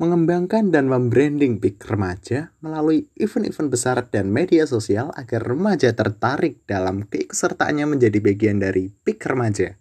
mengembangkan dan membranding PIK remaja melalui event-event besar dan media sosial agar remaja tertarik dalam keikutsertaannya menjadi bagian dari PIK remaja.